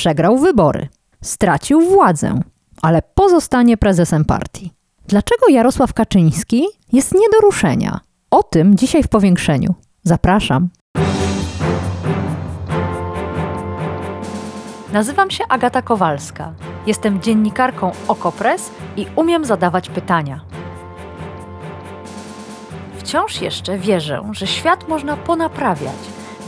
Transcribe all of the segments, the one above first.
Przegrał wybory, stracił władzę, ale pozostanie prezesem partii. Dlaczego Jarosław Kaczyński jest nie do ruszenia? O tym dzisiaj w powiększeniu. Zapraszam. Nazywam się Agata Kowalska. Jestem dziennikarką Okopres i umiem zadawać pytania. Wciąż jeszcze wierzę, że świat można ponaprawiać,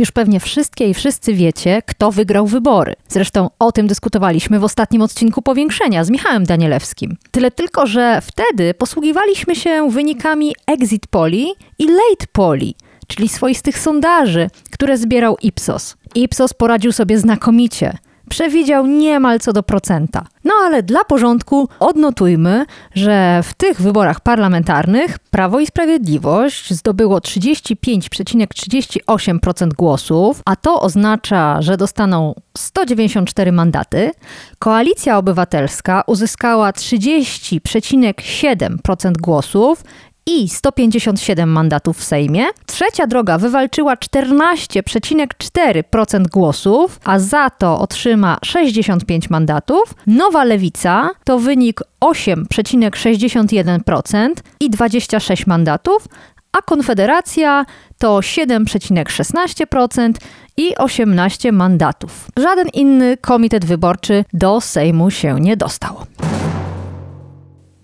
Już pewnie wszystkie i wszyscy wiecie, kto wygrał wybory. Zresztą o tym dyskutowaliśmy w ostatnim odcinku Powiększenia z Michałem Danielewskim. Tyle tylko, że wtedy posługiwaliśmy się wynikami exit poli i late poli, czyli swoistych sondaży, które zbierał Ipsos. Ipsos poradził sobie znakomicie – przewidział niemal co do procenta. No ale dla porządku odnotujmy, że w tych wyborach parlamentarnych Prawo i Sprawiedliwość zdobyło 35,38% głosów, a to oznacza, że dostaną 194 mandaty. Koalicja Obywatelska uzyskała 30,7% głosów i 157 mandatów w Sejmie. Trzecia droga wywalczyła 14,4% głosów, a za to otrzyma 65 mandatów. Nowa Lewica to wynik 8,61% i 26 mandatów, a Konfederacja to 7,16% i 18 mandatów. Żaden inny komitet wyborczy do Sejmu się nie dostał.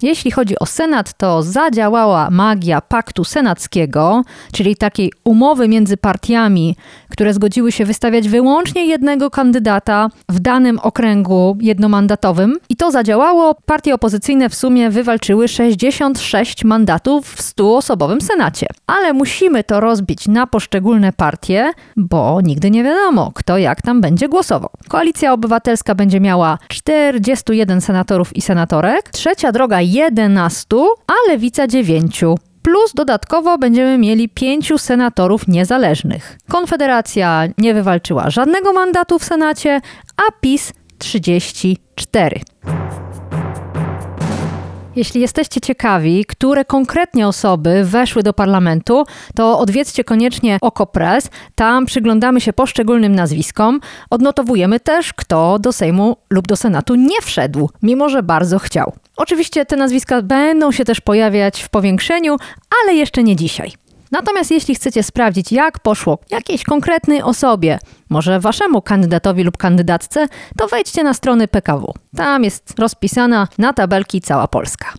Jeśli chodzi o Senat, to zadziałała magia paktu senackiego, czyli takiej umowy między partiami, które zgodziły się wystawiać wyłącznie jednego kandydata w danym okręgu jednomandatowym. I to zadziałało. Partie opozycyjne w sumie wywalczyły 66 mandatów w 100-osobowym Senacie. Ale musimy to rozbić na poszczególne partie, bo nigdy nie wiadomo, kto jak tam będzie głosował. Koalicja Obywatelska będzie miała 41 senatorów i senatorek. Trzecia droga 11, a lewica 9. Plus dodatkowo będziemy mieli pięciu senatorów niezależnych. Konfederacja nie wywalczyła żadnego mandatu w Senacie, a PiS 34. Jeśli jesteście ciekawi, które konkretnie osoby weszły do parlamentu, to odwiedźcie koniecznie Okopres. Tam przyglądamy się poszczególnym nazwiskom. Odnotowujemy też, kto do Sejmu lub do Senatu nie wszedł, mimo że bardzo chciał. Oczywiście te nazwiska będą się też pojawiać w powiększeniu, ale jeszcze nie dzisiaj. Natomiast jeśli chcecie sprawdzić, jak poszło jakiejś konkretnej osobie, może waszemu kandydatowi lub kandydatce, to wejdźcie na strony PKW. Tam jest rozpisana na tabelki cała Polska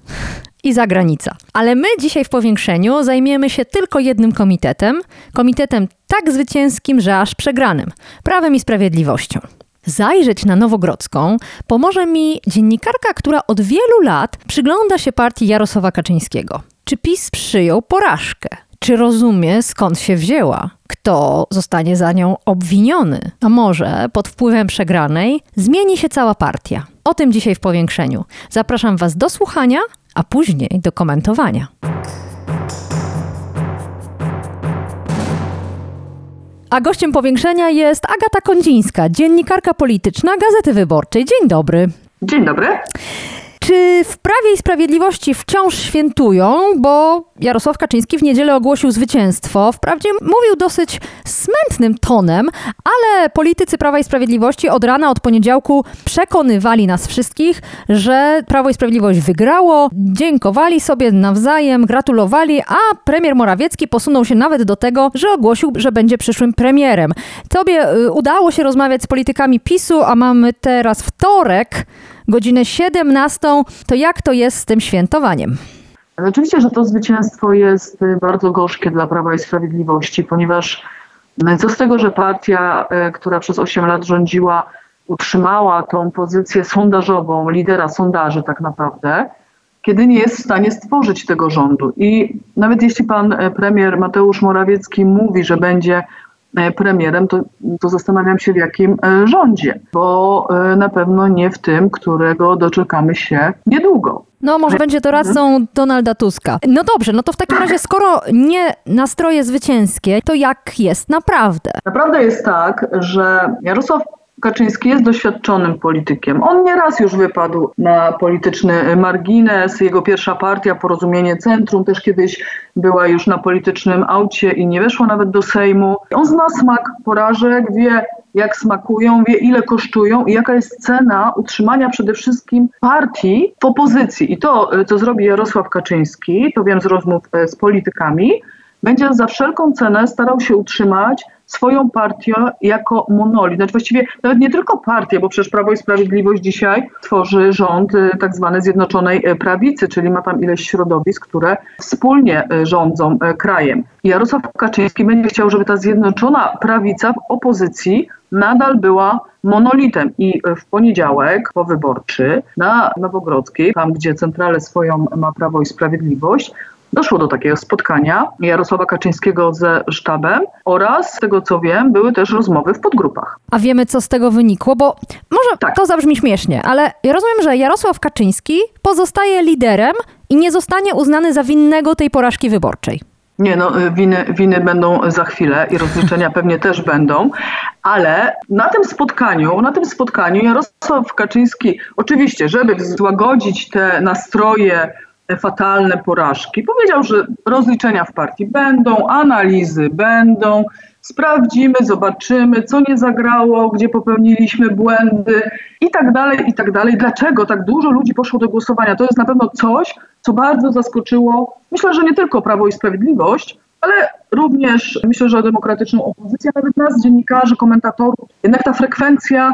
i zagranica. Ale my dzisiaj w powiększeniu zajmiemy się tylko jednym komitetem, komitetem tak zwycięskim, że aż przegranym prawem i sprawiedliwością. Zajrzeć na Nowogrodzką pomoże mi dziennikarka, która od wielu lat przygląda się partii Jarosława Kaczyńskiego. Czy PiS przyjął porażkę? Czy rozumie, skąd się wzięła? Kto zostanie za nią obwiniony? A może pod wpływem przegranej zmieni się cała partia? O tym dzisiaj w powiększeniu. Zapraszam Was do słuchania, a później do komentowania. A gościem powiększenia jest Agata Kondzińska, dziennikarka polityczna Gazety Wyborczej. Dzień dobry. Dzień dobry. Czy w Prawie i Sprawiedliwości wciąż świętują? Bo Jarosław Kaczyński w niedzielę ogłosił zwycięstwo. Wprawdzie mówił dosyć smętnym tonem, ale politycy Prawa i Sprawiedliwości od rana, od poniedziałku przekonywali nas wszystkich, że Prawo i Sprawiedliwość wygrało, dziękowali sobie nawzajem, gratulowali, a premier Morawiecki posunął się nawet do tego, że ogłosił, że będzie przyszłym premierem. Tobie y, udało się rozmawiać z politykami PiSu, a mamy teraz wtorek godzinę 17. To jak to jest z tym świętowaniem? Oczywiście, że to zwycięstwo jest y, bardzo gorzkie dla Prawa i Sprawiedliwości, ponieważ y, co z tego, że partia, y, która przez 8 lat rządziła, utrzymała tą pozycję sondażową, lidera sondaży tak naprawdę, kiedy nie jest w stanie stworzyć tego rządu. I nawet jeśli pan premier Mateusz Morawiecki mówi, że będzie premierem, to, to zastanawiam się w jakim e, rządzie, bo e, na pewno nie w tym, którego doczekamy się niedługo. No może będzie doradcą Donalda Tuska. No dobrze, no to w takim razie, skoro nie nastroje zwycięskie, to jak jest naprawdę? Naprawdę jest tak, że Jarosław Kaczyński jest doświadczonym politykiem. On nieraz już wypadł na polityczny margines. Jego pierwsza partia, Porozumienie Centrum, też kiedyś była już na politycznym aucie i nie weszła nawet do Sejmu. On zna smak porażek, wie jak smakują, wie ile kosztują i jaka jest cena utrzymania przede wszystkim partii w opozycji. I to, co zrobi Jarosław Kaczyński, to wiem z rozmów e, z politykami, będzie za wszelką cenę starał się utrzymać swoją partię jako monolit. Znaczy właściwie nawet nie tylko partię, bo przecież Prawo i Sprawiedliwość dzisiaj tworzy rząd y, tak Zjednoczonej y, Prawicy, czyli ma tam ileś środowisk, które wspólnie y, rządzą krajem. Jarosław Kaczyński będzie chciał, żeby ta Zjednoczona Prawica w opozycji nadal była monolitem. I w poniedziałek powyborczy na Nowogrodzkiej, tam gdzie centralę swoją ma Prawo i Sprawiedliwość, Doszło do takiego spotkania Jarosława Kaczyńskiego ze sztabem oraz, z tego co wiem, były też rozmowy w podgrupach. A wiemy, co z tego wynikło, bo może tak. to zabrzmi śmiesznie, ale ja rozumiem, że Jarosław Kaczyński pozostaje liderem i nie zostanie uznany za winnego tej porażki wyborczej. Nie, no y, winy, winy będą za chwilę i rozliczenia pewnie też będą, ale na tym spotkaniu, na tym spotkaniu Jarosław Kaczyński, oczywiście, żeby złagodzić te nastroje fatalne porażki. Powiedział, że rozliczenia w partii będą, analizy będą, sprawdzimy, zobaczymy, co nie zagrało, gdzie popełniliśmy błędy i tak dalej, i tak dalej. Dlaczego tak dużo ludzi poszło do głosowania? To jest na pewno coś, co bardzo zaskoczyło, myślę, że nie tylko Prawo i Sprawiedliwość, ale również myślę, że demokratyczną opozycję, nawet nas, dziennikarzy, komentatorów. Jednak ta frekwencja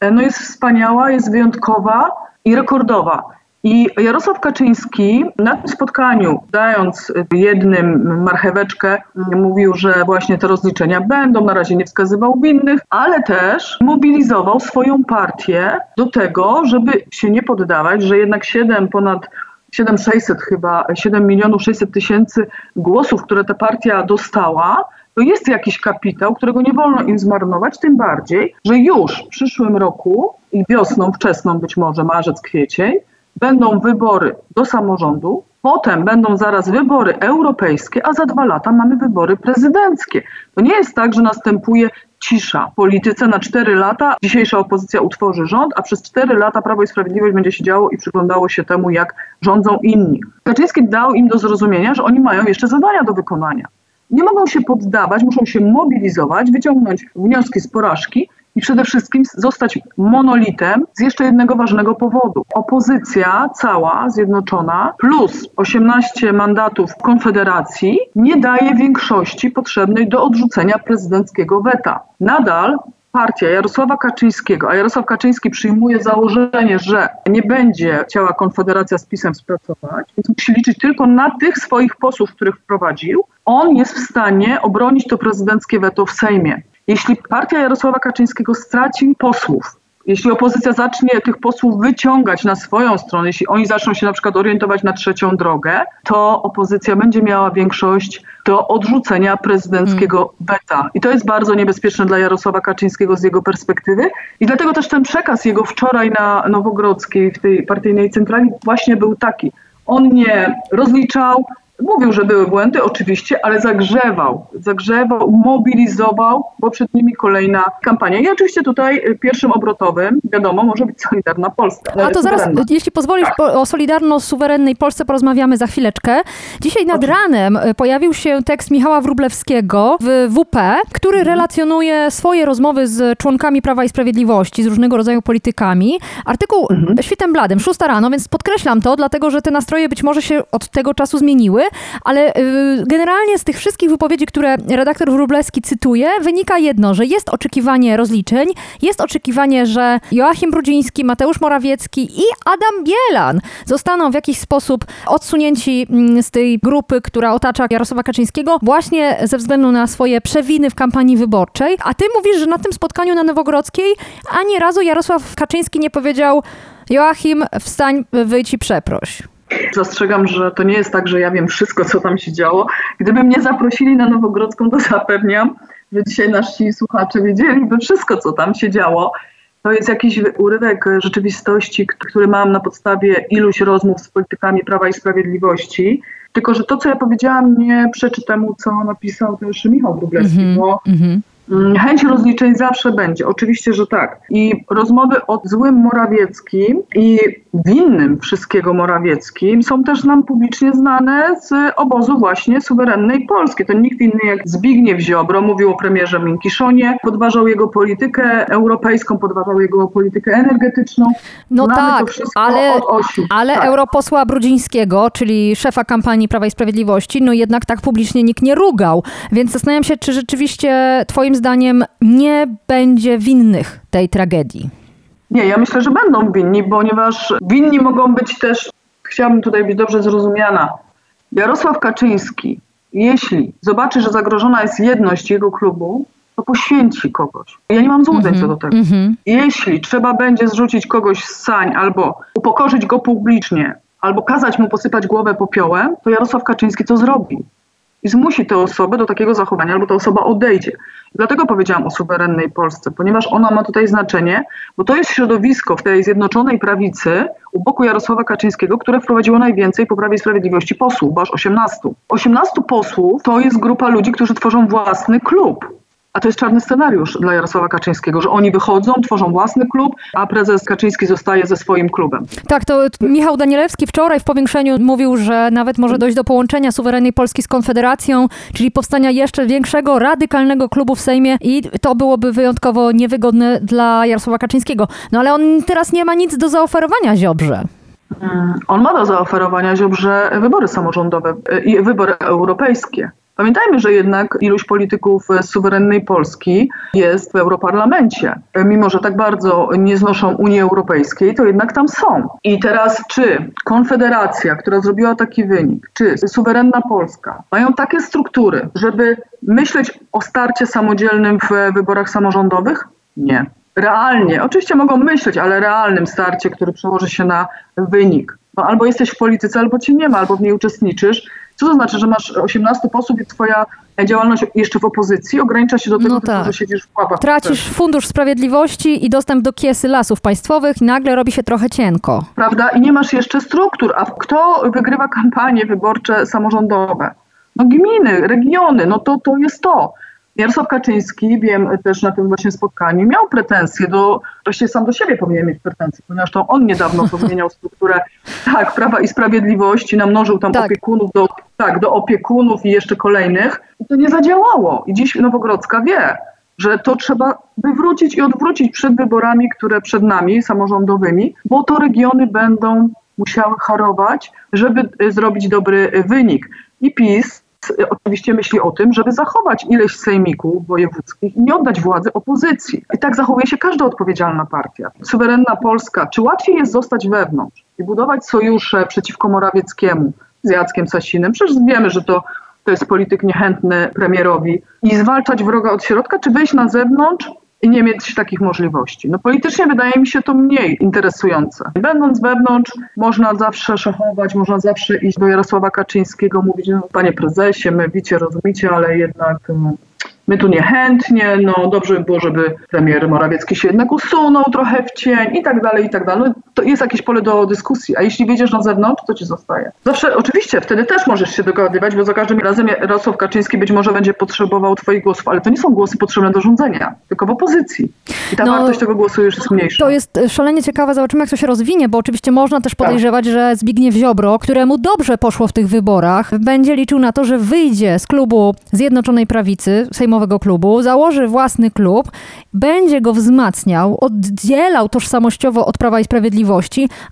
e, no, jest wspaniała, jest wyjątkowa i rekordowa. I Jarosław Kaczyński na tym spotkaniu, dając jednym marcheweczkę, mówił, że właśnie te rozliczenia będą, na razie nie wskazywał winnych, ale też mobilizował swoją partię do tego, żeby się nie poddawać, że jednak 7 ponad 7600 chyba, 7 milionów 600 tysięcy głosów, które ta partia dostała, to jest jakiś kapitał, którego nie wolno im zmarnować, tym bardziej, że już w przyszłym roku i wiosną, wczesną być może, marzec, kwiecień, będą wybory do samorządu, potem będą zaraz wybory europejskie, a za dwa lata mamy wybory prezydenckie. To nie jest tak, że następuje cisza w polityce na cztery lata. Dzisiejsza opozycja utworzy rząd, a przez cztery lata Prawo i Sprawiedliwość będzie siedziało i przyglądało się temu, jak rządzą inni. Kaczyński dał im do zrozumienia, że oni mają jeszcze zadania do wykonania. Nie mogą się poddawać, muszą się mobilizować, wyciągnąć wnioski z porażki i przede wszystkim zostać monolitem z jeszcze jednego ważnego powodu. Opozycja cała, zjednoczona, plus 18 mandatów Konfederacji nie daje większości potrzebnej do odrzucenia prezydenckiego weta. Nadal partia Jarosława Kaczyńskiego, a Jarosław Kaczyński przyjmuje założenie, że nie będzie chciała Konfederacja z PiSem współpracować, więc musi liczyć tylko na tych swoich posłów, których wprowadził, on jest w stanie obronić to prezydenckie weto w Sejmie. Jeśli partia Jarosława Kaczyńskiego straci posłów, jeśli opozycja zacznie tych posłów wyciągać na swoją stronę, jeśli oni zaczną się na przykład orientować na trzecią drogę, to opozycja będzie miała większość do odrzucenia prezydenckiego mm. weta. I to jest bardzo niebezpieczne dla Jarosława Kaczyńskiego z jego perspektywy. I dlatego też ten przekaz jego wczoraj na Nowogrodzkiej, w tej partyjnej centrali, właśnie był taki. On nie rozliczał, Mówił, że były błędy, oczywiście, ale zagrzewał, zagrzewał, mobilizował, bo przed nimi kolejna kampania. I oczywiście tutaj y, pierwszym obrotowym, wiadomo, może być Solidarna Polska. A to zaraz, jeśli pozwolisz, o Solidarno-Suwerennej Polsce porozmawiamy za chwileczkę. Dzisiaj nad ranem y, pojawił się tekst Michała Wróblewskiego w WP, który mhm. relacjonuje swoje rozmowy z członkami Prawa i Sprawiedliwości, z różnego rodzaju politykami. Artykuł mhm. świtem bladem, szósta rano, więc podkreślam to, dlatego że te nastroje być może się od tego czasu zmieniły ale y, generalnie z tych wszystkich wypowiedzi, które redaktor Wróblewski cytuje, wynika jedno, że jest oczekiwanie rozliczeń, jest oczekiwanie, że Joachim Brudziński, Mateusz Morawiecki i Adam Bielan zostaną w jakiś sposób odsunięci mm, z tej grupy, która otacza Jarosława Kaczyńskiego właśnie ze względu na swoje przewiny w kampanii wyborczej. A ty mówisz, że na tym spotkaniu na Nowogrodzkiej ani razu Jarosław Kaczyński nie powiedział Joachim, wstań, wyjdź i przeproś. Zastrzegam, że to nie jest tak, że ja wiem wszystko, co tam się działo. Gdyby mnie zaprosili na Nowogrodzką, to zapewniam, że dzisiaj nasi słuchacze wiedzieliby wszystko, co tam się działo. To jest jakiś urywek rzeczywistości, który mam na podstawie iluś rozmów z politykami Prawa i Sprawiedliwości. Tylko, że to, co ja powiedziałam, nie przeczy temu, co napisał też Michał Wróblewski, Mhm, bo mhm. Mm, Chęć rozliczeń zawsze będzie, oczywiście, że tak. I rozmowy o złym Morawieckim i winnym wszystkiego Morawieckim są też nam publicznie znane z obozu właśnie suwerennej Polski. To nikt inny jak Zbigniew Ziobro mówił o premierze Minkiszonie, podważał jego politykę europejską, podważał jego politykę energetyczną. No Znamy to tak, wszystko ale, ale Tak. europosła Brudzińskiego, czyli szefa kampanii Prawa i Sprawiedliwości, no jednak tak publicznie nikt nie rugał. Więc zastanawiam się, czy rzeczywiście twoim zdaniem nie będzie winnych tej tragedii. Nie, ja myślę, że będą winni, ponieważ winni mogą być też, chciałabym tutaj być dobrze zrozumiana, Jarosław Kaczyński, jeśli zobaczy, że zagrożona jest jedność jego klubu, to poświęci kogoś. Ja nie mam złudzeń co do tego. Mhm. Jeśli trzeba będzie zrzucić kogoś z sań albo upokorzyć go publicznie, albo kazać mu posypać głowę popiołem, to Jarosław Kaczyński to zrobi. I zmusi tę osobę do takiego zachowania, albo ta osoba odejdzie. Dlatego powiedziałam o suwerennej Polsce, ponieważ ona ma tutaj znaczenie, bo to jest środowisko w tej zjednoczonej prawicy u boku Jarosława Kaczyńskiego, które wprowadziło najwięcej po Prawie i Sprawiedliwości posłów, bo aż 18. 18 posłów to jest grupa ludzi, którzy tworzą własny klub. A to jest czarny scenariusz dla Jarosława Kaczyńskiego, że oni wychodzą, tworzą własny klub, a prezes Kaczyński zostaje ze swoim klubem. Tak, to Michał Danielewski wczoraj w powiększeniu mówił, że nawet może dojść do połączenia suwerennej Polski z Konfederacją, czyli powstania jeszcze większego, radykalnego klubu w Sejmie i to byłoby wyjątkowo niewygodne dla Jarosława Kaczyńskiego. No ale on teraz nie ma nic do zaoferowania Ziobrze. Mm, On ma do zaoferowania Ziobrze wybory samorządowe y, i wybory europejskie. Pamiętajmy, że jednak iluś polityków z suwerennej Polski jest w Europarlamencie. Y, Mimo, że tak bardzo nie znoszą Unii Europejskiej, to jednak tam są. I teraz czy Konfederacja, która zrobiła taki wynik, czy suwerenna Polska mają takie struktury, żeby myśleć o starcie samodzielnym w wyborach samorządowych? Nie. Realnie, oczywiście mogą myśleć, ale realnym starcie, który przełoży się na wynik. No, albo jesteś w polityce, albo cię nie ma, albo w niej uczestniczysz. Co to znaczy, że masz 18 posłów i twoja działalność jeszcze w opozycji ogranicza się do tego, No tylko, tak. że siedzisz w łapach. Tracisz Fundusz Sprawiedliwości i dostęp do kiesy lasów państwowych i nagle robi się trochę cienko. Prawda? I nie masz jeszcze struktur. A kto wygrywa kampanie wyborcze samorządowe? No gminy, regiony, no to, to jest to. Jarosław Kaczyński, wiem też na tym właśnie spotkaniu, miał pretensje do, właściwie sam do siebie powinien mieć pretensje, ponieważ to on niedawno pozmieniał strukturę tak, Prawa i Sprawiedliwości, namnożył tam Tak. opiekunów do, tak, do opiekunów i jeszcze kolejnych i to nie zadziałało. I dziś Nowogrodzka wie, że to trzeba wywrócić i odwrócić przed wyborami, które przed nami, samorządowymi, bo to regiony będą musiały chorować, żeby y, zrobić dobry y, wynik. I PiS oczywiście myśli o tym, żeby zachować ileś sejmików wojewódzkich i nie oddać władzy opozycji. I tak zachowuje się każda odpowiedzialna partia. Suwerenna Polska, czy łatwiej jest zostać wewnątrz i budować sojusze przeciwko Morawieckiemu z Jackiem Sasinem? Przecież wiemy, że to to jest polityk niechętny premierowi i zwalczać wroga od środka, czy wyjść na zewnątrz nie mieć takich możliwości. No politycznie wydaje mi się to mniej interesujące. Będąc wewnątrz, można zawsze szachować, można zawsze iść do Jarosława Kaczyńskiego, mówić, no, panie prezesie, my wicie, rozumicie, ale jednak mm, my tu niechętnie, no dobrze by było, żeby premier Morawiecki się jednak usunął trochę w cień i tak dalej, i tak dalej. To jest jakieś pole do dyskusji, a jeśli wyjdziesz na zewnątrz, to ci zostaje. Zawsze, oczywiście, wtedy też możesz się dogadywać, bo za każdym razem Jarosław Kaczyński być może będzie potrzebował twoich głosów, ale to nie są głosy potrzebne do rządzenia, tylko w opozycji. I ta No, wartość tego głosu już jest mniejsza. To jest e, szalenie ciekawe, zobaczymy jak to się rozwinie, bo oczywiście można też podejrzewać, że Zbigniew Ziobro, któremu dobrze poszło w tych wyborach, będzie liczył na to, że wyjdzie z klubu Zjednoczonej Prawicy, sejmowego klubu, założy własny klub, będzie go wzmacniał, oddzielał tożsamościowo od Prawa i Sprawiedliwości,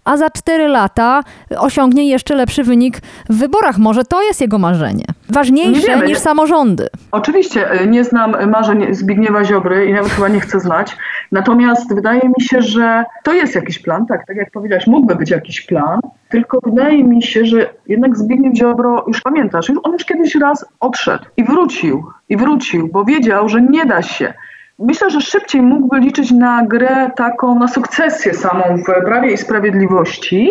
a za cztery lata osiągnie jeszcze lepszy wynik w wyborach. Może to jest jego marzenie. Nie Ważniejsze niż samorządy. Oczywiście y, nie znam marzeń Zbigniewa Ziobry i nawet chyba nie chcę znać. Natomiast wydaje mi się, że to jest jakiś plan, tak, tak jak powiedziałaś, mógłby być jakiś plan, tylko wydaje mi się, że jednak Zbigniew Ziobro, już pamiętasz, już on już kiedyś raz odszedł i wrócił, i wrócił, bo wiedział, że nie da się. Myślę, że szybciej mógłby liczyć na grę taką, na sukcesję samą w Prawie i Sprawiedliwości,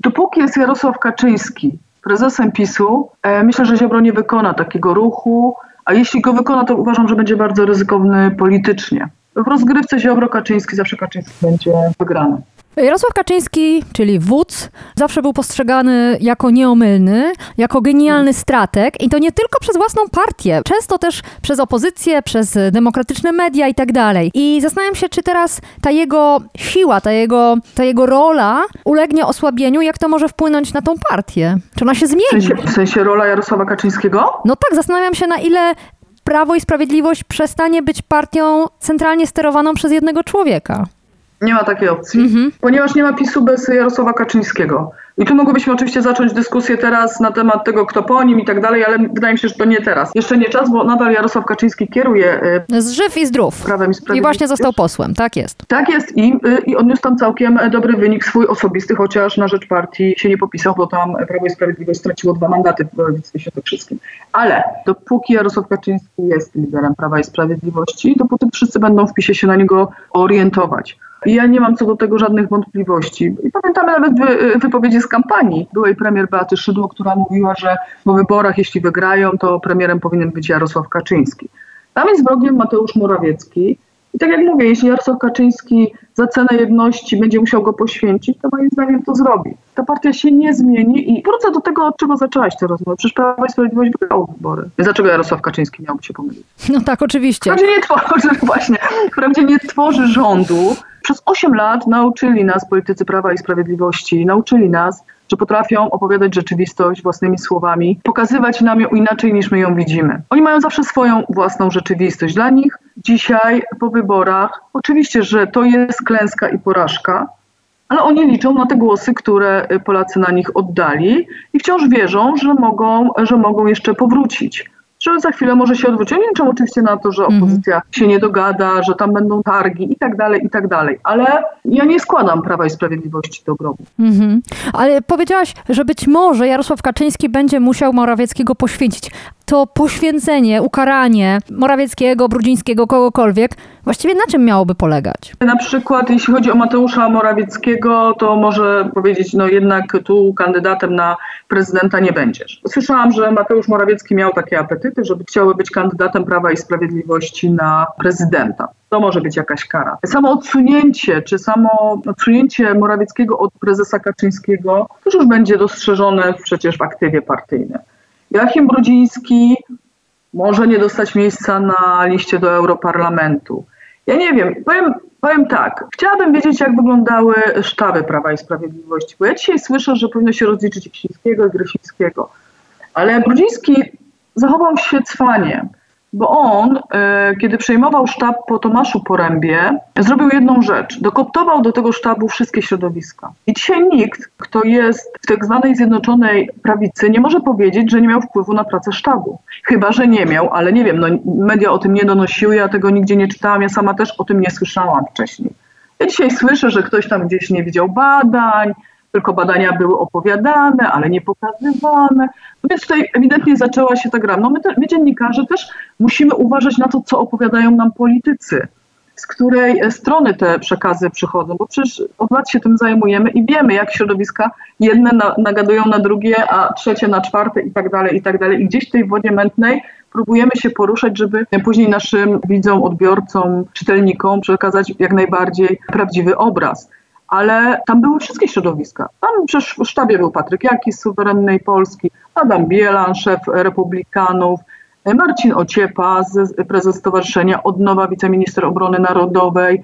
dopóki jest Jarosław Kaczyński prezesem PiSu, e, myślę, że Ziobro nie wykona takiego ruchu, a jeśli go wykona, to uważam, że będzie bardzo ryzykowny politycznie. w rozgrywce Ziobro-Kaczyński zawsze Kaczyński będzie wygrany. Jarosław Kaczyński, czyli wódz, zawsze był postrzegany jako nieomylny, jako genialny strateg i to nie tylko przez własną partię, często też przez opozycję, przez demokratyczne media i tak dalej. I zastanawiam się, czy teraz ta jego siła, ta jego, ta jego rola ulegnie osłabieniu, jak to może wpłynąć na tą partię? Czy ona się W zmieni? sensie, w sensie rola Jarosława Kaczyńskiego? No tak, zastanawiam się, na ile Prawo i Sprawiedliwość przestanie być partią centralnie sterowaną przez jednego człowieka. Nie ma takiej opcji, Mhm. ponieważ nie ma PiSu bez Jarosława Kaczyńskiego. I tu mogłybyśmy oczywiście zacząć dyskusję teraz na temat tego, kto po nim i tak dalej, ale wydaje mi się, że to nie teraz. Jeszcze nie czas, bo nadal Jarosław Kaczyński kieruje y, Z żyw i zdrów. Prawem i I właśnie został posłem, tak jest. Tak jest i, y, i odniósł tam całkiem dobry wynik swój osobisty, chociaż na rzecz partii się nie popisał, bo tam Prawo i Sprawiedliwość straciło dwa mandaty w województwie świętokrzyskim. Ale dopóki Jarosław Kaczyński jest liderem Prawa i Sprawiedliwości, dopóty wszyscy będą w PiSie się na niego orientować. I ja nie mam co do tego żadnych wątpliwości. I pamiętamy nawet wy, wypowiedzi z kampanii byłej premier Beaty Szydło, która mówiła, że po wyborach, jeśli wygrają, to premierem powinien być Jarosław Kaczyński. Tam jest wrogiem Mateusz Morawiecki. I tak jak mówię, jeśli Jarosław Kaczyński za cenę jedności będzie musiał go poświęcić, to moim zdaniem to zrobi. Ta partia się nie zmieni i wrócę do tego, od czego zaczęłaś tę rozmowę. Przecież Prawo i Sprawiedliwość wygrało wybory. Więc dlaczego Jarosław Kaczyński miałby się pomylić? No tak, oczywiście. Wprawdzie nie tworzy, właśnie, wprawdzie nie tworzy rządu. Przez 8 lat nauczyli nas politycy Prawa i Sprawiedliwości, nauczyli nas, że potrafią opowiadać rzeczywistość własnymi słowami, pokazywać nam ją inaczej niż my ją widzimy. Oni mają zawsze swoją własną rzeczywistość. Dla nich dzisiaj po wyborach, oczywiście, że to jest klęska i porażka, ale oni liczą na te głosy, które y, Polacy na nich oddali i wciąż wierzą, że mogą, że mogą jeszcze powrócić. Że za chwilę może się odwrócić. Oni liczą oczywiście na to, że opozycja się nie dogada, że tam będą targi i tak dalej, i tak dalej. Ale ja nie składam Prawa i Sprawiedliwości do grobu. Mhm. Ale powiedziałaś, że być może Jarosław Kaczyński będzie musiał Morawieckiego poświęcić. To poświęcenie, ukaranie Morawieckiego, Brudzińskiego, kogokolwiek, właściwie na czym miałoby polegać? Na przykład jeśli chodzi o Mateusza Morawieckiego, to może powiedzieć, no jednak tu kandydatem na prezydenta nie będziesz. Słyszałam, że Mateusz Morawiecki miał takie apetyty, żeby chciałby być kandydatem Prawa i Sprawiedliwości na prezydenta. To może być jakaś kara. Samo odsunięcie, czy samo odsunięcie Morawieckiego od prezesa Kaczyńskiego, to już będzie dostrzeżone przecież w aktywie partyjnym. Joachim Brudziński może nie dostać miejsca na liście do Europarlamentu. Ja nie wiem, powiem, powiem tak. Chciałabym wiedzieć, jak wyglądały sztaby Prawa i Sprawiedliwości, bo ja dzisiaj słyszę, że powinno się rozliczyć Ksińskiego i Gryfińskiego. Ale Brudziński zachował się cwanie, bo on, e, kiedy przejmował sztab po Tomaszu Porębie, zrobił jedną rzecz. Dokoptował do tego sztabu wszystkie środowiska. I dzisiaj nikt, kto jest w tak zwanej Zjednoczonej Prawicy, nie może powiedzieć, że nie miał wpływu na pracę sztabu. Chyba, że nie miał, ale nie wiem, no, media o tym nie donosiły, ja tego nigdzie nie czytałam, ja sama też o tym nie słyszałam wcześniej. Ja dzisiaj słyszę, że ktoś tam gdzieś nie widział badań, tylko badania były opowiadane, ale nie pokazywane. No więc tutaj ewidentnie zaczęła się ta gra. No my, te, my dziennikarze też musimy uważać na to, co opowiadają nam politycy. Z której strony te przekazy przychodzą, bo przecież od lat się tym zajmujemy i wiemy, jak środowiska jedne na, nagadują na drugie, a trzecie na czwarte i tak dalej, i tak dalej. I gdzieś w tej wodzie mętnej próbujemy się poruszać, żeby później naszym widzom, odbiorcom, czytelnikom przekazać jak najbardziej prawdziwy obraz ale tam były wszystkie środowiska. Tam przecież w sztabie był Patryk Jaki z Suwerennej Polski, Adam Bielan, szef Republikanów, Marcin Ociepa, prezes Stowarzyszenia Odnowa, wiceminister obrony narodowej.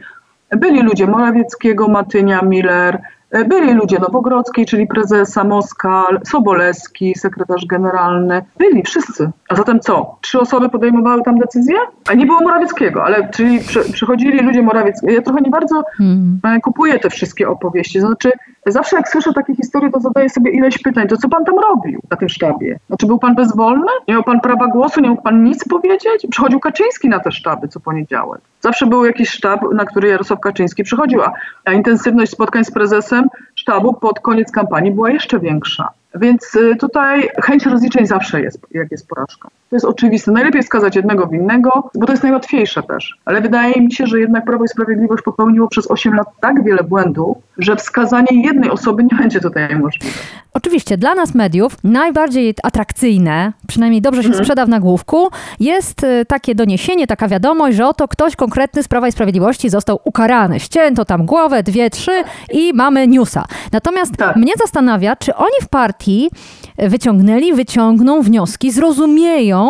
Byli ludzie Morawieckiego, Matynia, Miller, byli ludzie Nowogrodzkiej, czyli prezesa Moskal, Sobolewski, sekretarz generalny. Byli wszyscy. A zatem co? Trzy osoby podejmowały tam decyzję? A nie było Morawieckiego, ale czyli przy, przychodzili ludzie Morawieckiego. Ja trochę nie bardzo hmm. kupuję te wszystkie opowieści. Znaczy, zawsze jak słyszę takie historie, to zadaję sobie ileś pytań. To co pan tam robił na tym sztabie? Znaczy, był pan bezwolny? Nie miał pan prawa głosu? Nie mógł pan nic powiedzieć? Przychodził Kaczyński na te sztaby co poniedziałek. Zawsze był jakiś sztab, na który Jarosław Kaczyński przychodził, a, a intensywność spotkań z prezesem sztabu pod koniec kampanii była jeszcze większa. Więc tutaj chęć rozliczeń zawsze jest, jak jest porażka. To jest oczywiste. Najlepiej skazać jednego winnego, bo to jest najłatwiejsze też. Ale wydaje mi się, że jednak Prawo i Sprawiedliwość popełniło przez 8 lat tak wiele błędów, że wskazanie jednej osoby nie będzie tutaj możliwe. Oczywiście, dla nas mediów najbardziej atrakcyjne, przynajmniej dobrze się Mhm. sprzeda w nagłówku, jest y, takie doniesienie, taka wiadomość, że oto ktoś konkretny z Prawa i Sprawiedliwości został ukarany. Ścięto tam głowę, dwie, trzy i mamy newsa. Natomiast Tak. mnie zastanawia, czy oni w partii wyciągnęli, wyciągną wnioski, zrozumieją,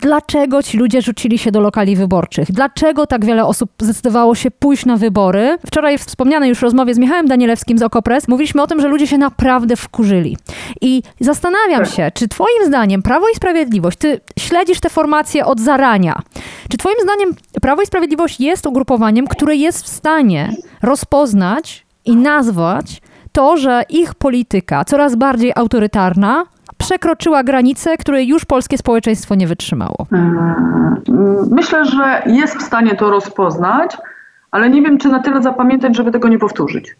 dlaczego ci ludzie rzucili się do lokali wyborczych, dlaczego tak wiele osób zdecydowało się pójść na wybory. Wczoraj w wspomnianej już rozmowie z Michałem Danielewskim z Okopres mówiliśmy o tym, że ludzie się naprawdę wkurzyli. I zastanawiam się, czy twoim zdaniem Prawo i Sprawiedliwość, ty śledzisz te formacje od zarania, czy twoim zdaniem Prawo i Sprawiedliwość jest ugrupowaniem, które jest w stanie rozpoznać i nazwać to, że ich polityka coraz bardziej autorytarna przekroczyła granice, które już polskie społeczeństwo nie wytrzymało. Mm, Myślę, że jest w stanie to rozpoznać, ale nie wiem, czy na tyle zapamiętać, żeby tego nie powtórzyć.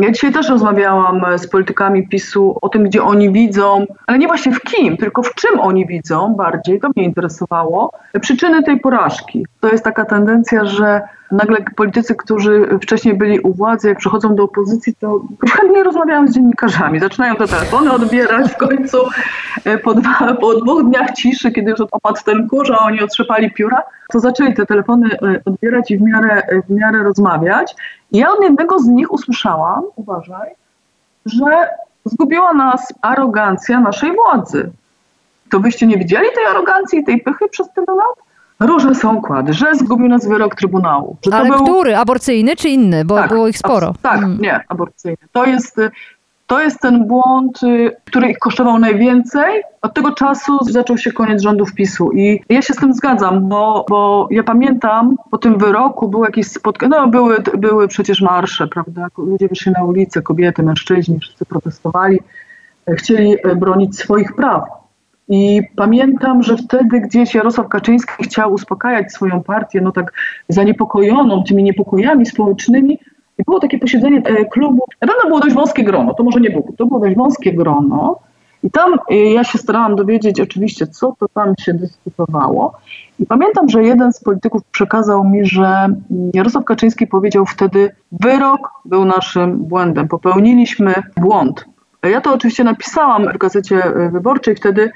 Ja dzisiaj też rozmawiałam z politykami PiSu o tym, gdzie oni widzą, ale nie właśnie w kim, tylko w czym oni widzą bardziej, to mnie interesowało, przyczyny tej porażki. To jest taka tendencja, że nagle politycy, którzy wcześniej byli u władzy, jak przychodzą do opozycji, to chętnie rozmawiają z dziennikarzami, zaczynają te telefony odbierać w końcu e, po, dwa, po dwóch dniach ciszy, kiedy już opadł ten kurz, a oni otrzepali pióra, to zaczęli te telefony e, odbierać i w miarę, w miarę rozmawiać. I ja od jednego z nich usłyszałam, uważaj, że zgubiła nas arogancja naszej władzy. To byście nie widzieli tej arogancji i tej pychy przez tyle lat? Różne są układy, że zgubił nas wyrok Trybunału. Że to Ale był... który? Aborcyjny czy inny? Bo Tak, było ich sporo. Tak, Mm. nie, aborcyjny. To jest, to jest ten błąd, y, który ich kosztował najwięcej. Od tego czasu zaczął się koniec rządów PiSu i ja się z tym zgadzam, bo, bo ja pamiętam, po tym wyroku było jakieś spotkanie, no były, były przecież marsze, prawda, ludzie wyszli na ulicę, kobiety, mężczyźni, wszyscy protestowali, chcieli e, bronić swoich praw. I pamiętam, że wtedy gdzieś Jarosław Kaczyński chciał uspokajać swoją partię, no tak zaniepokojoną tymi niepokojami społecznymi. I było takie posiedzenie e, klubu. Na pewno było dość wąskie grono, to może nie było, to było dość wąskie grono. I tam e, ja się starałam dowiedzieć oczywiście, co to tam się dyskutowało. I pamiętam, że jeden z polityków przekazał mi, że Jarosław Kaczyński powiedział wtedy, wyrok był naszym błędem, popełniliśmy błąd. Ja to oczywiście napisałam w gazecie wyborczej wtedy.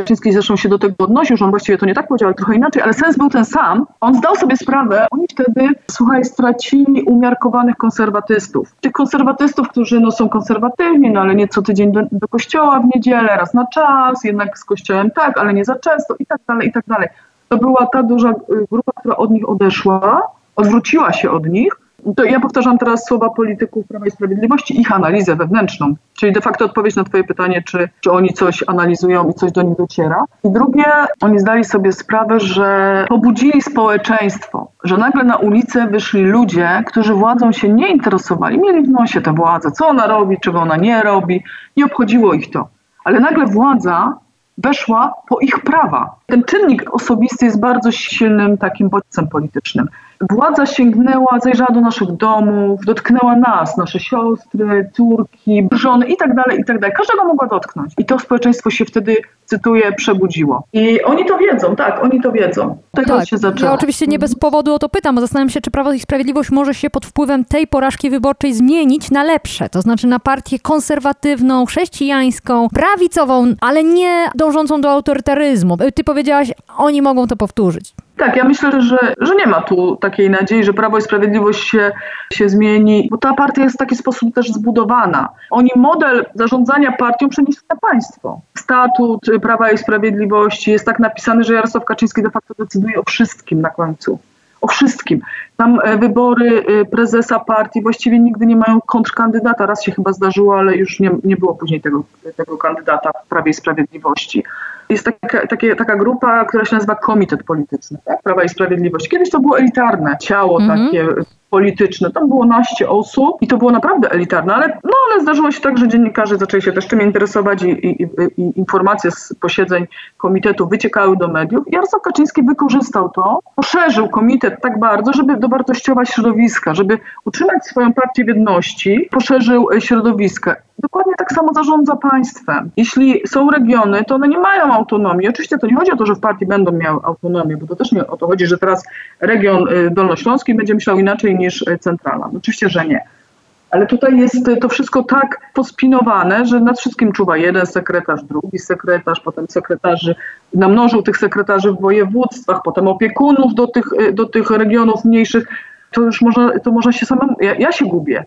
Kaczyński zresztą się do tego odnosił, że on właściwie to nie tak powiedział, ale trochę inaczej, ale sens był ten sam. On zdał sobie sprawę, oni wtedy, słuchaj, stracili umiarkowanych konserwatystów. Tych konserwatystów, którzy no, są konserwatywni, no ale nie co tydzień do, do kościoła w niedzielę, raz na czas, jednak z kościołem tak, ale nie za często i tak dalej, i tak dalej. To była ta duża y, grupa, która od nich odeszła, odwróciła się od nich. To ja powtarzam teraz słowa polityków Prawa i Sprawiedliwości, ich analizę wewnętrzną, czyli de facto odpowiedź na Twoje pytanie, czy, czy oni coś analizują i coś do nich dociera. I drugie, oni zdali sobie sprawę, że pobudzili społeczeństwo, że nagle na ulicę wyszli ludzie, którzy władzą się nie interesowali, mieli w nosie tę władzę, co ona robi, czego ona nie robi, nie obchodziło ich to. Ale nagle władza weszła po ich prawa. Ten czynnik osobisty jest bardzo silnym takim bodźcem politycznym. Władza sięgnęła, zajrzała do naszych domów, dotknęła nas, nasze siostry, córki, żony i tak dalej, i tak dalej. Każdego mogła dotknąć. I to społeczeństwo się wtedy, cytuję, przebudziło. I oni to wiedzą, tak, oni to wiedzą. Tego Tak, się zaczęło. ja oczywiście nie bez powodu o to pytam, bo zastanawiam się, czy Prawo i Sprawiedliwość może się pod wpływem tej porażki wyborczej zmienić na lepsze, to znaczy na partię konserwatywną, chrześcijańską, prawicową, ale nie dążącą do autorytaryzmu. Ty powiedziałaś, oni mogą to powtórzyć. Tak, ja myślę, że, że nie ma tu takiej nadziei, że Prawo i Sprawiedliwość się, się zmieni, bo ta partia jest w taki sposób też zbudowana. Oni model zarządzania partią przenieśli na państwo. Statut Prawa i Sprawiedliwości jest tak napisany, że Jarosław Kaczyński de facto decyduje o wszystkim na końcu. O wszystkim. Tam e, wybory e, prezesa partii właściwie nigdy nie mają kontrkandydata. Raz się chyba zdarzyło, ale już nie, nie było później tego, tego kandydata w Prawie i Sprawiedliwości. Jest taka, takie, taka grupa, która się nazywa Komitet Polityczny tak? Prawa i Sprawiedliwości. Kiedyś to było elitarne ciało Mhm. takie polityczne. Tam było naście osób i to było naprawdę elitarne, ale, no, ale zdarzyło się tak, że dziennikarze zaczęli się też tym interesować i, i, i, i informacje z posiedzeń komitetu wyciekały do mediów. Jarosław Kaczyński wykorzystał to, poszerzył komitet tak bardzo, żeby dowartościować środowiska, żeby utrzymać swoją partię w jedności, poszerzył e, środowiska. Dokładnie tak samo zarządza państwem. Jeśli są regiony, to one nie mają autonomii. Oczywiście to nie chodzi o to, że w partii będą miały autonomię, bo to też nie o to chodzi, że teraz region y, dolnośląski będzie myślał inaczej niż y, centrala. No, oczywiście, że nie. Ale tutaj jest to wszystko tak pospinowane, że nad wszystkim czuwa jeden sekretarz, drugi sekretarz, potem sekretarzy, namnożył tych sekretarzy w województwach, potem opiekunów do tych, do tych regionów mniejszych. To już można, to można się samemu, ja, ja się gubię.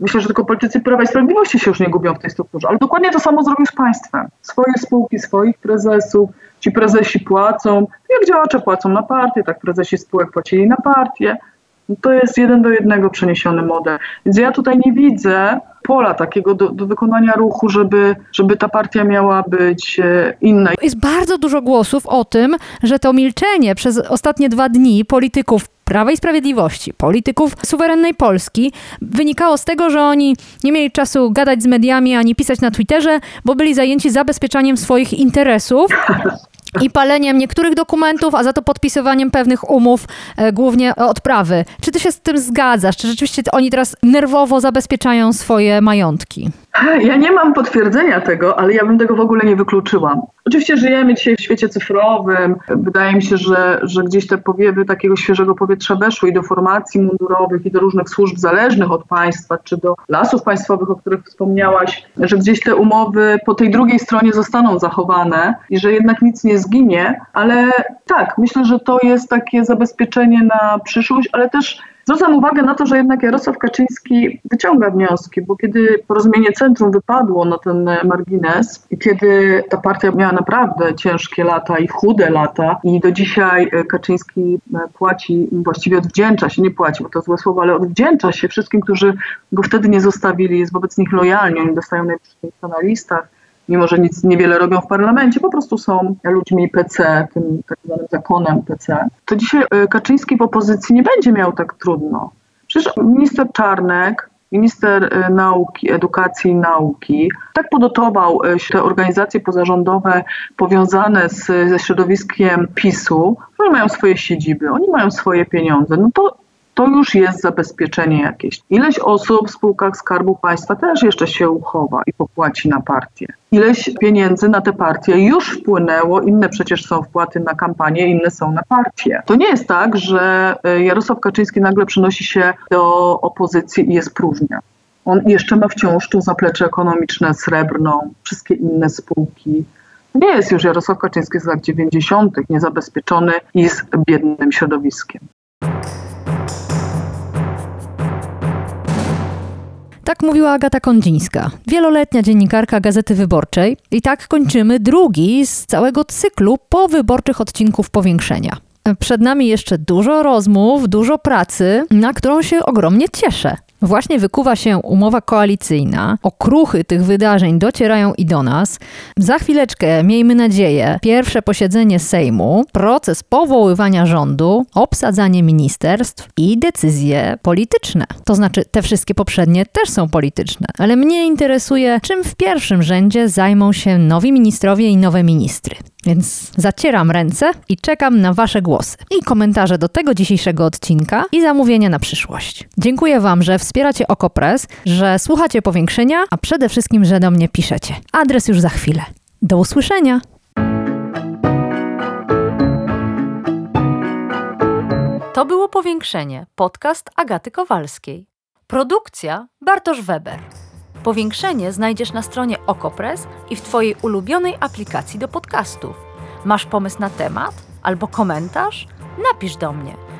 Myślę, że tylko politycy Prawa i Sprawiedliwości się już nie gubią w tej strukturze, ale dokładnie to samo zrobił z państwem. Swoje spółki, swoich prezesów, ci prezesi płacą, jak działacze płacą na partię, tak prezesi spółek płacili na partię. No to jest jeden do jednego przeniesiony model. Więc ja tutaj nie widzę pola takiego do, do, wykonania ruchu, żeby, żeby ta partia miała być e, inna. Jest bardzo dużo głosów o tym, że to milczenie przez ostatnie dwa dni polityków Prawa i Sprawiedliwości, polityków suwerennej Polski, wynikało z tego, że oni nie mieli czasu gadać z mediami ani pisać na Twitterze, bo byli zajęci zabezpieczaniem swoich interesów i paleniem niektórych dokumentów, a za to podpisywaniem pewnych umów, e, głównie odprawy. Czy ty się z tym zgadzasz? Czy rzeczywiście oni teraz nerwowo zabezpieczają swoje majątki? Ja nie mam potwierdzenia tego, ale ja bym tego w ogóle nie wykluczyła. Oczywiście żyjemy dzisiaj w świecie cyfrowym. Wydaje mi się, że, że gdzieś te powiewy takiego świeżego powietrza weszły i do formacji mundurowych, i do różnych służb zależnych od państwa, czy do lasów państwowych, o których wspomniałaś, że gdzieś te umowy po tej drugiej stronie zostaną zachowane i że jednak nic nie zginie. Ale tak, myślę, że to jest takie zabezpieczenie na przyszłość, ale też Zwracam uwagę na to, że jednak Jarosław Kaczyński wyciąga wnioski, bo kiedy porozumienie centrum wypadło na ten margines i kiedy ta partia miała naprawdę ciężkie lata i chude lata i do dzisiaj Kaczyński płaci, właściwie odwdzięcza się, nie płaci, bo to złe słowo, ale odwdzięcza się wszystkim, którzy go wtedy nie zostawili, jest wobec nich lojalni, oni dostają najwyższych na listach mimo że nic niewiele robią w parlamencie, po prostu są ludźmi PC, tym tak zwanym zakonem PC, to dzisiaj e, Kaczyński w opozycji nie będzie miał tak trudno. Przecież minister Czarnek, minister e, nauki, edukacji i nauki, tak podotował e, te organizacje pozarządowe powiązane z, ze środowiskiem PiSu, oni mają swoje siedziby, oni mają swoje pieniądze. No to to już jest zabezpieczenie jakieś. Ileś osób w spółkach Skarbu Państwa też jeszcze się uchowa i popłaci na partię. Ileś pieniędzy na te partie już wpłynęło, inne przecież są wpłaty na kampanię, inne są na partię. To nie jest tak, że e, Jarosław Kaczyński nagle przynosi się do opozycji i jest próżnia. On jeszcze ma wciąż tu zaplecze ekonomiczne, srebrną, wszystkie inne spółki. Nie jest już Jarosław Kaczyński z lat 90., niezabezpieczony i z biednym środowiskiem. Tak mówiła Agata Kondzińska, wieloletnia dziennikarka Gazety Wyborczej. I tak kończymy drugi z całego cyklu powyborczych odcinków powiększenia. Przed nami jeszcze dużo rozmów, dużo pracy, na którą się ogromnie cieszę. Właśnie wykuwa się umowa koalicyjna, okruchy tych wydarzeń docierają i do nas. Za chwileczkę, miejmy nadzieję, pierwsze posiedzenie Sejmu, proces powoływania rządu, obsadzanie ministerstw i decyzje polityczne. To znaczy, te wszystkie poprzednie też są polityczne, ale mnie interesuje, czym w pierwszym rzędzie zajmą się nowi ministrowie i nowe ministry. Więc zacieram ręce i czekam na Wasze głosy i komentarze do tego dzisiejszego odcinka i zamówienia na przyszłość. Dziękuję Wam, że wspieracie Okopres, że słuchacie powiększenia, a przede wszystkim, że do mnie piszecie. Adres już za chwilę. Do usłyszenia! To było Powiększenie, podcast Agaty Kowalskiej. Produkcja Bartosz Weber. Powiększenie znajdziesz na stronie Okopres i w Twojej ulubionej aplikacji do podcastów. Masz pomysł na temat albo komentarz? Napisz do mnie